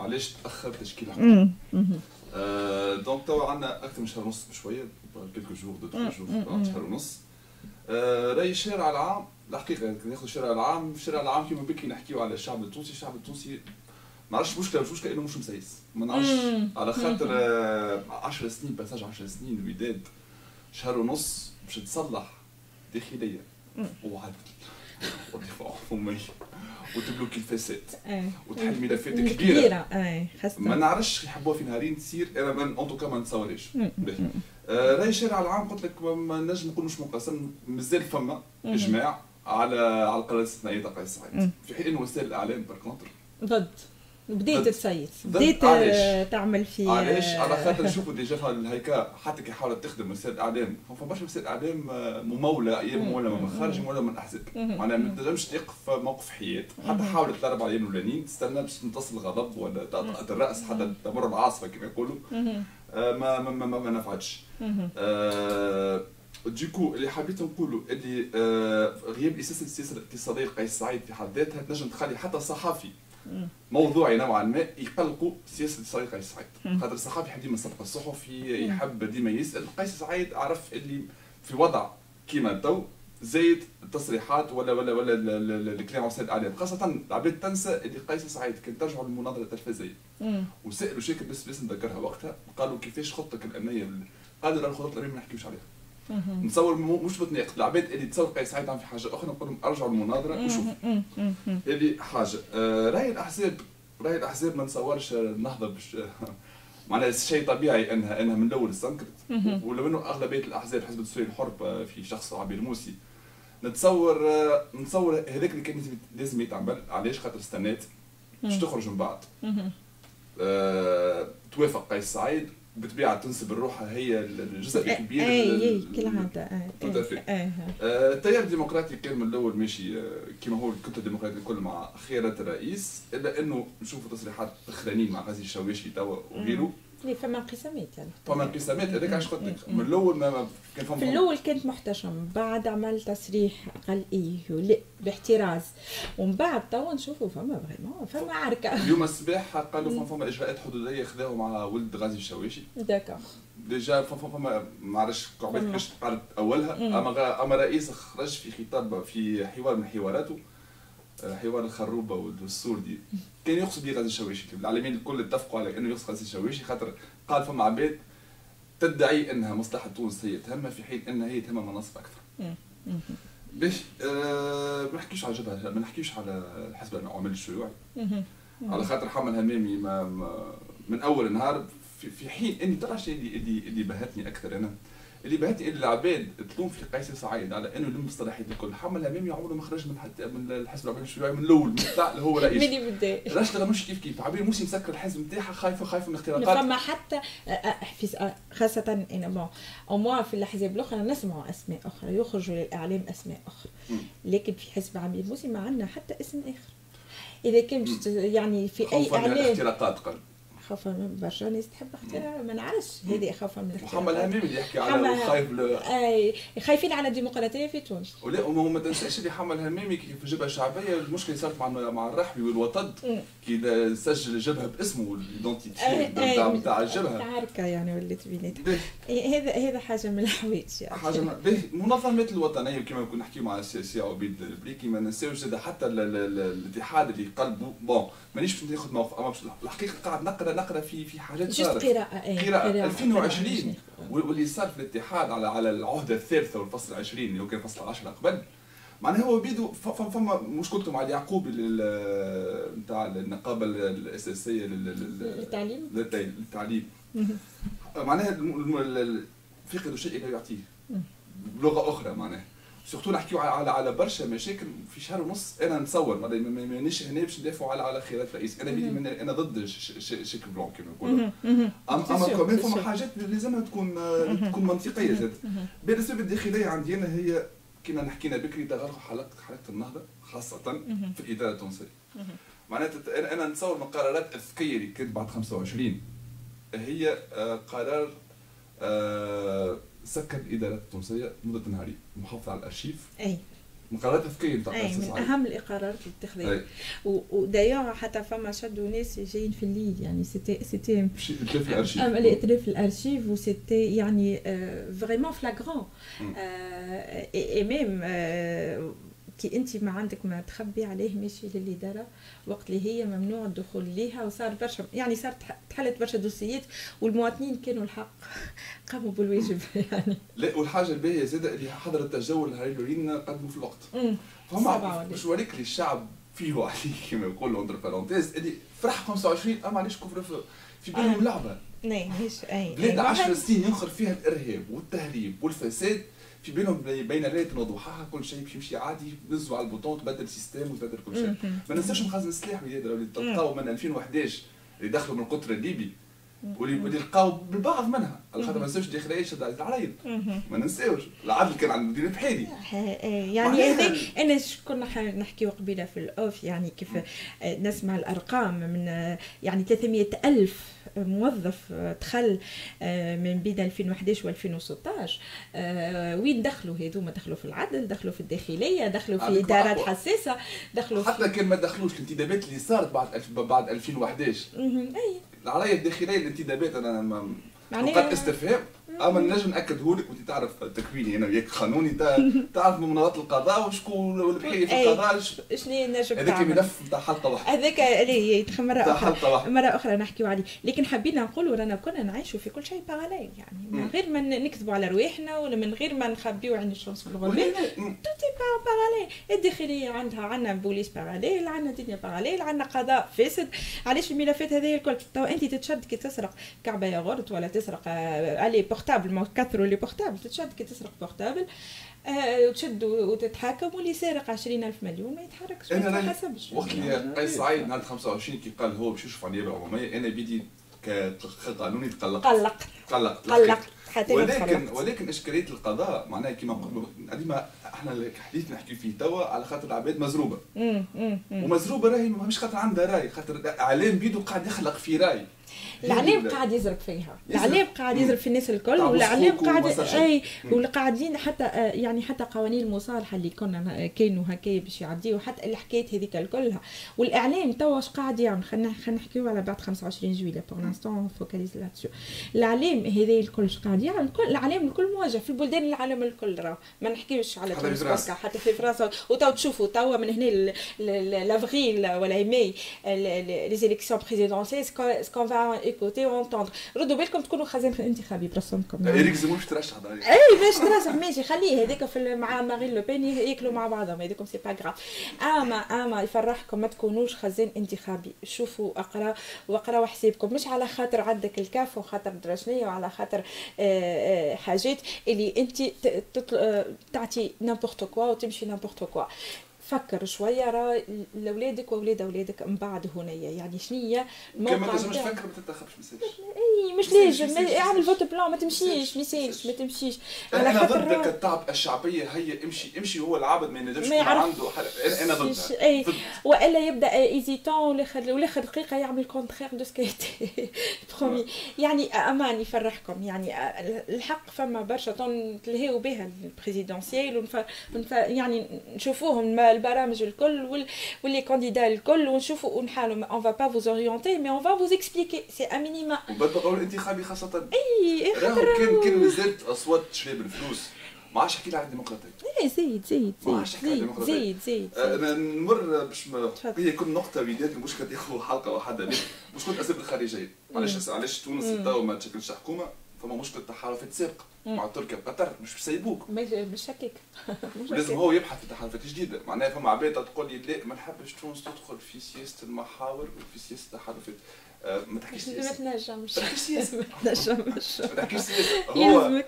علاش تأخر تشكيل الحكومة donc توا عندنا أكثر من شهر ونص بشوية quelques jours deux trois jours شهر ونص. رأي الشارع العام الحقيقة ناخذ الشارع العام الشارع العام كيما بكي نحكيو على الشعب التونسي الشعب التونسي ما نعرفش مشكلة مش مشكلة إنه مش مسيس ما نعرفش على خاطر 10 سنين passage 10 سنين الوداد شهر ونص باش تصلح داخليا وعدل ودفاع عمومي وتبلوكي الفساد وتحل ملفات كبيره كبيره ما نعرفش يحبوها في نهارين تصير أنا من en tout cas ما نتصورش راي الشارع العام قلت لك ما نجم نقول مش مقسم مازال فما اجماع على على القرارات الاستثنائيه تاع قيس سعيد في حين ان وسائل الاعلام par contre ضد بديت تصيد. بديت آه، تعمل في علاش؟ على خاطر نشوفوا déjà هيكا حتى كي حاولت تخدم وسائل الاعلام فما برشا وسائل اعلام آه، ممولة أيام ممولة من خارج ممولة من أحزاب. معناها ما تنجمش تقف موقف حياد حتى حاولت الأربع أيام الأولانيين تستنى باش تمتص الغضب ولا الرأس حتى تمر العاصفة كما يقولوا. آه، ما ما ما, ما نفعتش. ديكو اللي حبيت نقوله اللي غياب إساس السياسة الاقتصاديه قيس سعيد في حد ذاتها تنجم تخلي حتى صحفي موضوعي نوعا ما يقلقوا سياسة صالح قيس سعيد. خاطر الصحافي يحب ديما سبق الصحفي يحب ديما يسأل. قيس سعيد عرف اللي في وضع كيما تو زايد التصريحات ولا ولا ولا الكلام وسائل الاعلام خاصة العباد تنسى اللي قيس سعيد كان ترجعوا للمناظره التلفزيونيه وسألوا شاكر بس بس نذكرها وقتها قالوا كيفاش خطتك الأمنية قالوا الخطط الأمنية ما نحكيوش عليها. نتصور مش بتناقض العباد اللي تصور قيس سعيد في حاجة أخرى نقول لهم أرجعوا للمناظره وشوفوا. هذه حاجة. آه رأي الأحزاب. رأي الأحزاب ما نتصورش النهضه باش معناها شيء طبيعي انها إنها من الأول استنكرت. ولو إنه أغلبية الأحزاب حزب الدستوري الحر في شخص عبير موسي نتصور آه، نتصور هذاك اللي كان لازم يتعمل. علاش؟ خاطر استنات باش تخرج من بعد توافق قيس سعيد. بالطبيعه تنسب الروح هي الجزء الكبير اي اي كالعاده التيار الديمقراطي كان من الأول ماشي آه، كما هو الكتلة الديمقراطية الكل مع خيارة الرئيس إلا إنه نشوفوا تصريحات اخرانيين مع غازي الشواشي توا وغيره. لي فما انقسامات يعني. فما انقسامات هذاك علاش قلت لك. من الأول ما كان فما في الأول كنت محتشم بعد عمل تصريح قال إيه لا باحتراز. ومن بعد توا نشوفوا فما vraiment فما عركة. اليوم الصباح قالوا فما فما إجراءات حدودية خذاهم مع ولد غازي الشواشي d'accord déjà فما فما ما عرفتش قعدت كيفاش قالت أولها. أما أما رئيس خرج في خطاب في حوار من حواراته. حوار الخروبة والسوردي كان يقصد به غازي الشواشي العالمين الكل اتفقوا على إنه يقصد غازي الشواشي خاطر قال فما عباد تدعي إنها مصلحة تونس هي تهمها في حين إنها هي تهمها مناصب أكثر. باش آه ما نحكيش على جبهه ما نحكيش على الحزب العمال الشيوعي. على خاطر حمل همامي ما, ما من أول النهار في, حين إني ترى اللي اللي اللي بهتني أكثر أنا. اللي اللي العباد تلوم في قيس سعيد على إنه المصطلحات الكل. حمل همامي عمره ما خرج من حتى من الحزب العمال الشيوعي من الأول من هو رئيس. ملي بدا رشدة مش كيف كيف. عبير موسي مسكر الحزب نتاعها خايفه خايفة من الاختراقات فما حتى خاصة أنا بون أو موا في الأحزاب الأخرى نسمعوا أسماء أخرى يخرجوا للإعلام أسماء أخرى. لكن في حزب عبير موسي ما عندنا حتى اسم آخر. إذا كان يعني في أي إعلام اختراقات قلب خوف من برشا ناس تحب اختراع ما نعرفش. هذه خوف من الاختراع محمد همام اللي يحكي على خايف أي خايفين على الديمقراطية في تونس. ولا وما تنساش اللي حمل كي في الجبهه الشعبيه المشكلة صارت مع مع الرحبي والوطد كي سجل الجبهه باسمه ال identité نتاع الجبهة. تعركه يعني ولات بيناتهم هذا هذا حاجة من الحوايج يعني. حاجة المنظمات الوطنية كما كنا نحكيو مع السي عبيد البريكي ما ننساوش حتى الاتحاد اللي قلبه. bon مانيش باش ناخذ موقف أما الحقيقة قاعد نقرأ نقرا في في حاجات صارت. قراءة قراءة 2020 واللي صار في الاتحاد على على العهدة الثالثة والفصل 20 اللي هو كان فصل 10 قبل معناها هو بيدو فما مشكلته مع اليعقوبي نتاع النقابة الأساسية للتعليم. للتعليم. معناها فقدوا شيء لا يعطيه. بلغة أخرى معناها. surtout نحكيو على على برشا مشاكل في شهر ونص أنا نتصور مانيش هنا باش ندافعوا على على خيارات الرئيس أنا أنا ضد شيك بلون كما نقولوا. اما كمان فما حاجات لازمها تكون تكون منطقية زاد. بالنسبة الداخليه عندي أنا هي كما حكينا بكري تغرق حلقه حلقة النهضة خاصة في الإدارة التونسية. معناتها أنا نتصور من القرارات الذكيه اللي كانت بعد 25 هي آه، قرار آه، سكر الادارات التونسيه مده نهاريه محافظة على الأرشيف. أي. من قرارات ذكيه نتاع أي من أهم الإقرارات اللي اتخذت ودايوغ حتى فما شدوا ناس جايين في الليل يعني c'était c'était اتلاف الأرشيف. الاتلاف الأرشيف و c'était يعني vraiment flagrant et même كي انت ما عندك ما تخبي عليه ماشي للإدارة وقت اللي هي ممنوع الدخول ليها وصار برشا يعني صارت تحلت برشا دوسيات والمواطنين كانوا الحق قاموا بالواجب يعني. لا والحاجة الباهية زادة اللي حظر التجول هاي لورين قدموا في الوقت. فهم مش وريك الشعب فيه عليه كما يقولوا entre parenthèses اللي فرح 25 أما علاش كفر في بالهم آه. لعبة؟ بلاد 10 سنين ينخر فيها الإرهاب والتهريب والفساد في بينهم بين ليله وضحاها كل شيء يمشي عادي نزوا على ال bouton تبدل ال système وتبدل كل شيء. ما ننساش مخزن السلاح اللي تلقاو من 2011 اللي دخلوا من القطر الليبي واللي لقاو بالبعض منها. على خاطر ما ننساوش الداخليه شد على العرايض. ما ننساوش. العدل كان عند المدير البحيري يعني هذا أنا كنا نحكيو قبيلة في الأوف يعني كيف نسمع الأرقام من يعني 300 ألف موظف دخل من بين 2011 و 2016 وين دخلوا هذوما دخلوا في العدل دخلوا في الداخلية دخلوا في إدارات حساسة دخلوا حتى كان ما دخلوش الانتدابات اللي صارت بعد بعد 2011 أي. العرايه الداخلية الانتدابات أنا نقاط استفهام أما نجم ناكده لك وأنت تعرف تكويني أنا وياك. قانوني تعرف من منظمات القضاء وشكون والبحيث في القضاء. شنو نجم هذاك ملف نتاع حلقة واحدة. هذاك اللي مرة أخرى. مرة أخرى نحكيو عليه. لكن حبينا نقولوا رانا كنا نعيشوا في كل شيء باراليل يعني. من غير ما نكذبوا على رواحنا ولا من غير ما نخبيو عن الشمس بالغربال توتي باراليل الداخلية عندها عندنا بوليس باراليل عندنا دنيا باراليل عندنا قضاء فاسد. علاش الملفات هذه الكل؟ تو أنت تتشد كي تسرق كعبة ياغورت ولا تسرق les portables ما كثروا les portables تتشد كي تسرق portable آه وتشد وتتحاكم واللي سارق 20000 مليون ما يتحركش. ما يحسبش وقت اللي قيس سعيد نهار 25 كي قال هو باش يشوف على النيابه العموميه أنا بدي كقانوني تقلقت. قلقت. قلقت. قلقت. ولكن ولكن اشكاليه القضاء؟ معناها كيما ديما إحنا الحديث نحكي فيه توا على خاطر العباد مزروبة. ومزروبة راهي مش خاطر عندها راي خاطر إعلام بيدو قاعد يخلق في راي. الاعلام قاعد يزرب فيها. الاعلام قاعد يزرب في الناس الكل والاعلام قاعد أي والقاعدين حتى آه، يعني حتى قوانين المصالحة اللي كنا كانوا هكايا باش يعديو حتى الحكايات هذيك كلها والإعلام توا واش قاعد يعمل؟ خلينا خلينا نحكيو على بعد 25 جويلية pour l'instant focalise l'attention الاعلام هذا الكل اش قاعد يعمل؟ الاعلام الكل مواجه في بلدان العالم الكل راه ما نحكيوش على تونس حتى في فرنسا. وتو تشوفوا توا من هنا l'avril ولا mai les élections présidentielles ce qu'on va écouter et entendre ردوا بالكم تكونوا خازين في الانتخابي برسمكم اريك زيمون باش ترشح اي باش ترشح ماشي خليه هذاك في مع مارين لو بين ياكلوا مع بعضهم هذيكم c'est pas grave اما اما يفرحكم ما تكونوش خزان انتخابي شوفوا اقرا واقراوا حسابكم مش على خاطر عندك الكاف وخاطر درجنيه وعلى خاطر حاجات اللي انت تعطي n'importe quoi وتمشي n'importe quoi فكر شوية راه لاولادك واولاد أولادك من بعد هنايا. يعني شنية الموقع ما تنجمش تفكر ما تتخبش ما إي مش لازم. اعمل vote blanc ما تمشيش ما يسالش ما تمشيش أنا ضدك التعب الشعبية هي امشي امشي هو العبد ما ينجمش يكون عنده أنا ضدها إي. وإلا يبدأ hésitant والاخر دقيقة يعمل contraire de ce qui était promis يعني أمان يفرحكم. يعني الحق فما برشا تلهيو بها ال présidentielle يعني نشوفوهم البرامج الكل و les candidats الكل ونشوفوا ونحاولوا. on va pas vous orienter mais on va vous expliquer c'est a minima وبالبقاء الانتخابي خاصة. إي راهو كان كان مازالت أصوات شباب الفلوس ما عادش حكي على الديمقراطية. إي زيد زيد زيد زيد زيد أنا نمر باش هي كل نقطة بدايه مش كتاخذ حلقة واحدة. مش كنت اسباب الخارجية. علاش علاش تونس تو ما تشكلش حكومة. فما مشكلة تحالفات سابقه مع تركيا وقطر مش بيسيبوك مش هكاك لازم هو يبحث في تحالفات جديدة. معناها فما عباد تقول لي لا ما نحبش تونس تدخل في سياسة المحاور وفي سياسة التحالفات آه ما تحكيش سياسة. ما تنجمش ما تحكيش سياسة. ما تنجمش ما تحكيش سياسة. هو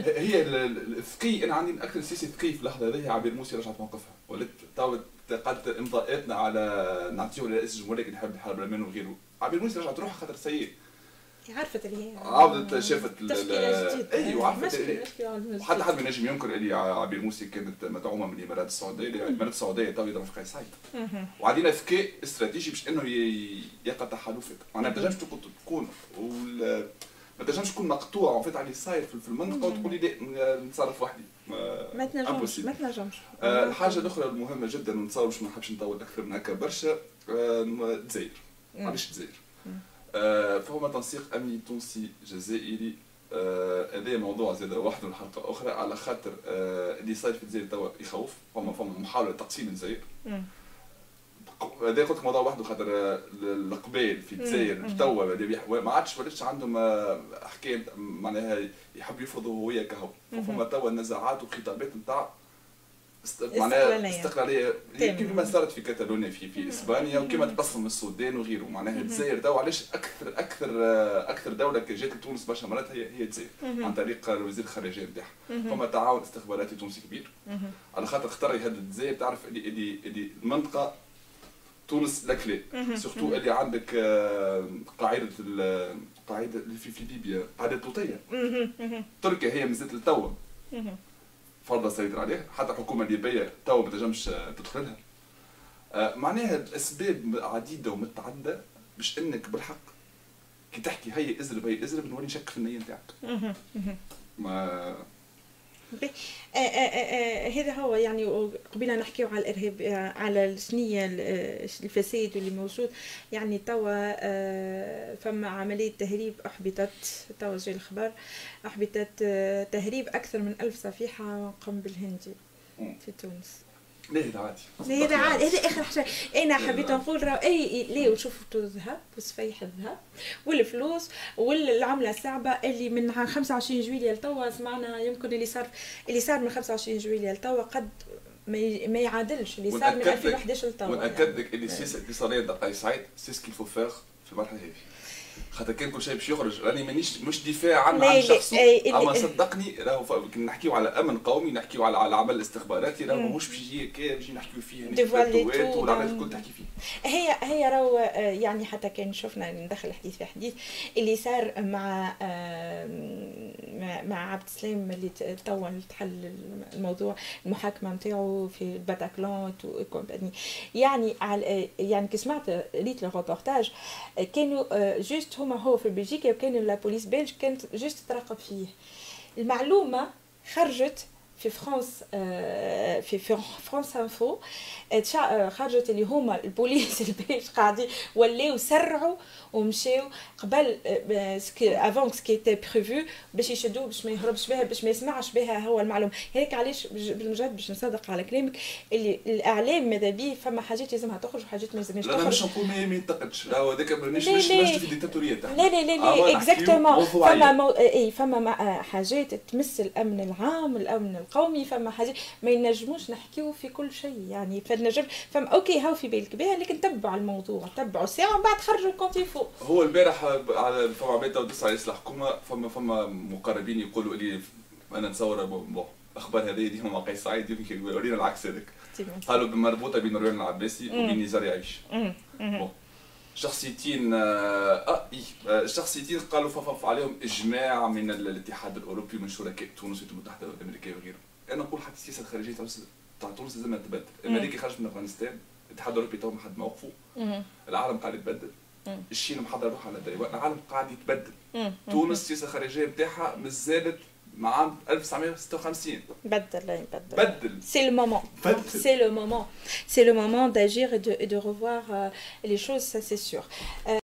هي الثقي أنا عندي أكثر سياسة ثقي في اللحظة هذه عبير موسي رجعت موقفها ولات تو قعدت إمضاءاتنا على نعطيه لرئيس الجمهوريه يحب الحرب الامان وغيره. عبير موسي رجعت روحها خاطر سيء. عرفت اللي هي عاودت شافت أيوه عرفت وحتى حد ما نجم ينكر اللي عبير موسي كانت مدعومة من الإمارات السعودية الإمارات السعودية تو يضرب في قيس سعيد وعندنا ذكاء استراتيجي باش إنه يقع تحالفات معناها ما تنجمش تكون ما تنجمش تكون مقطوع وفات على صاير في المنطقة وتقول لي لا نتصرف وحدي. ما تنجمش ما تنجمش. الحاجة الأخرى المهمة جدا ونتصور باش ما نحبش نطول أكثر من هكا برشا الجزائر. علاش الجزائر. فهما تنسيق أمني تونسي جزائري هذا موضوع زاد وحده حلقه أخرى على خاطر اللي صاير في الجزائر توا يخوف فما فما محاولة تقسيم الجزائر. هذا قلت لك موضوع وحده خاطر القبائل في الجزائر توا ما عادش ولاتش عندهم حكاية معناها يحبوا يفرضوا هويه كهو فما توا نزاعات وخطابات نتاع معناها استقلالية. كيما صارت في كاتالونيا في في إسبانيا وكيما تقسم السودان وغيره. معناها الجزائر تو علاش أكثر أكثر أكثر دولة جات لتونس برشا مرات هي هي الجزائر عن طريق وزير الخارجيه نتاعها. فما تعاون استخباراتي تونسي كبير. على خاطر اختار يهدد الجزائر. تعرف اللي اللي اللي المنطقة تونس la clé. surtout اللي عندك آه، قاعدة قاعدة في في ليبيا قاعدة توطية. تركيا هي مازالت لتوا فرض السيطره عليه حتى الحكومة الليبية توا ما تنجمش تدخلها. آه، معناها الأسباب عديدة ومتعددة باش إنك بالحق كي تحكي هي ازرب هي ازرب نولي نشك في النية نتاعك. ما آه، آه، هذا هو يعني قبيله نحكيو على الإرهاب على السنيه الفساد اللي موجود. يعني توا فما عملية تهريب احبطت توا جاي الخبر احبطت تهريب أكثر من ألف صفيحة قنبل هندي في تونس. ليه هذا عادي؟ هذا عادي؟ هذا آخر حاجة. أنا حبيت نقول راه اي ليه؟ وشفتوا الذهب وصفيح الذهب والفلوس والعملة الصعبة اللي من 25 جويلية لتوا سمعنا يمكن اللي صار اللي صار من 25 جويلية لتوا قد ما يعادلش اللي صار من 2011 لتوا. ونأكد لك اللي السياسة الإقتصادية c'est ce qu'il faut faire في المرحله هذه خاطر كان كل شيء باش يخرج. راني مانيش مش دفاع عن عن شخصه. أما صدقني راهو نحكيو على أمن قومي نحكيو على على العمل الاستخباراتي راهو ماهوش باش يجي باش نحكيو فيه الفتوات والعمل الكل تحكي فيه. هي هي راهو يعني حتى كان شفنا ندخل حديث في حديث اللي صار مع مع عبد السلام اللي توا تحل الموضوع المحاكمة نتاعو في الباتاكلون و compagnie يعني يعني كي سمعت ريت الروبورتاج كانوا juste هما هو في بلجيكا وكان la police belge كانت juste تراقب فيه. المعلومة خرجت في فرانس في France Info خرجت اللي هما البوليس ال belge قاعدين ولاو سرعوا ومشاو قبل avant ce qui était prévu باش يشدوه باش ما يهربش بها باش ما يسمعش بها هو المعلومه هيك علاش بالمجرد باش نصدق على كلامك اللي الإعلام ماذا بيه فما حاجات لازمها تخرج وحاجات ما لازمهاش تخرج لا مش نقول ما ينتقدش. لا هذاك مانيش مش في الديكتاتورية تاعنا. لا لا لا لا exactement فما مو... اي فما حاجات تمس الأمن العام الأمن القومي فما حاجات ما ينجموش نحكيو في كل شيء. يعني فنجم فما OK هاو في بالك. بها لكن تبعوا الموضوع. تبعوا ساعة ومن بعد خرجوا comme il faut هو البارح على فما عمليه تودس على الحكومة فما فما مقربين يقولوا لي أنا نتصور bon الاخبار هذه ديما مع قيس سعيد يمكن يقولوا لنا العكس هذاك. قالوا مربوطه بين روان العباسي وبين نزار يعيش. شخصيتين آه اي شخصيتين قالوا ففف عليهم إجماع من الاتحاد الأوروبي من شركاء تونس والولايات المتحده الامريكيه وغيره. أنا نقول حتى السياسة الخارجية تاع تونس لازم تبدل الامريكي خرج من أفغانستان الاتحاد الأوروبي تو ما حد موقفه. العالم قاعد يتبدل. الشين محضر روحها على الدري. العالم قاعد يتبدل. تونس السياسة الخارجية نتاعها مازالت مع عام 1956 بدل بدل بدل سي لو مومون سي لو مومون سي لو مومون d'agir et de, et de revoir euh, les choses ça c'est sûr euh,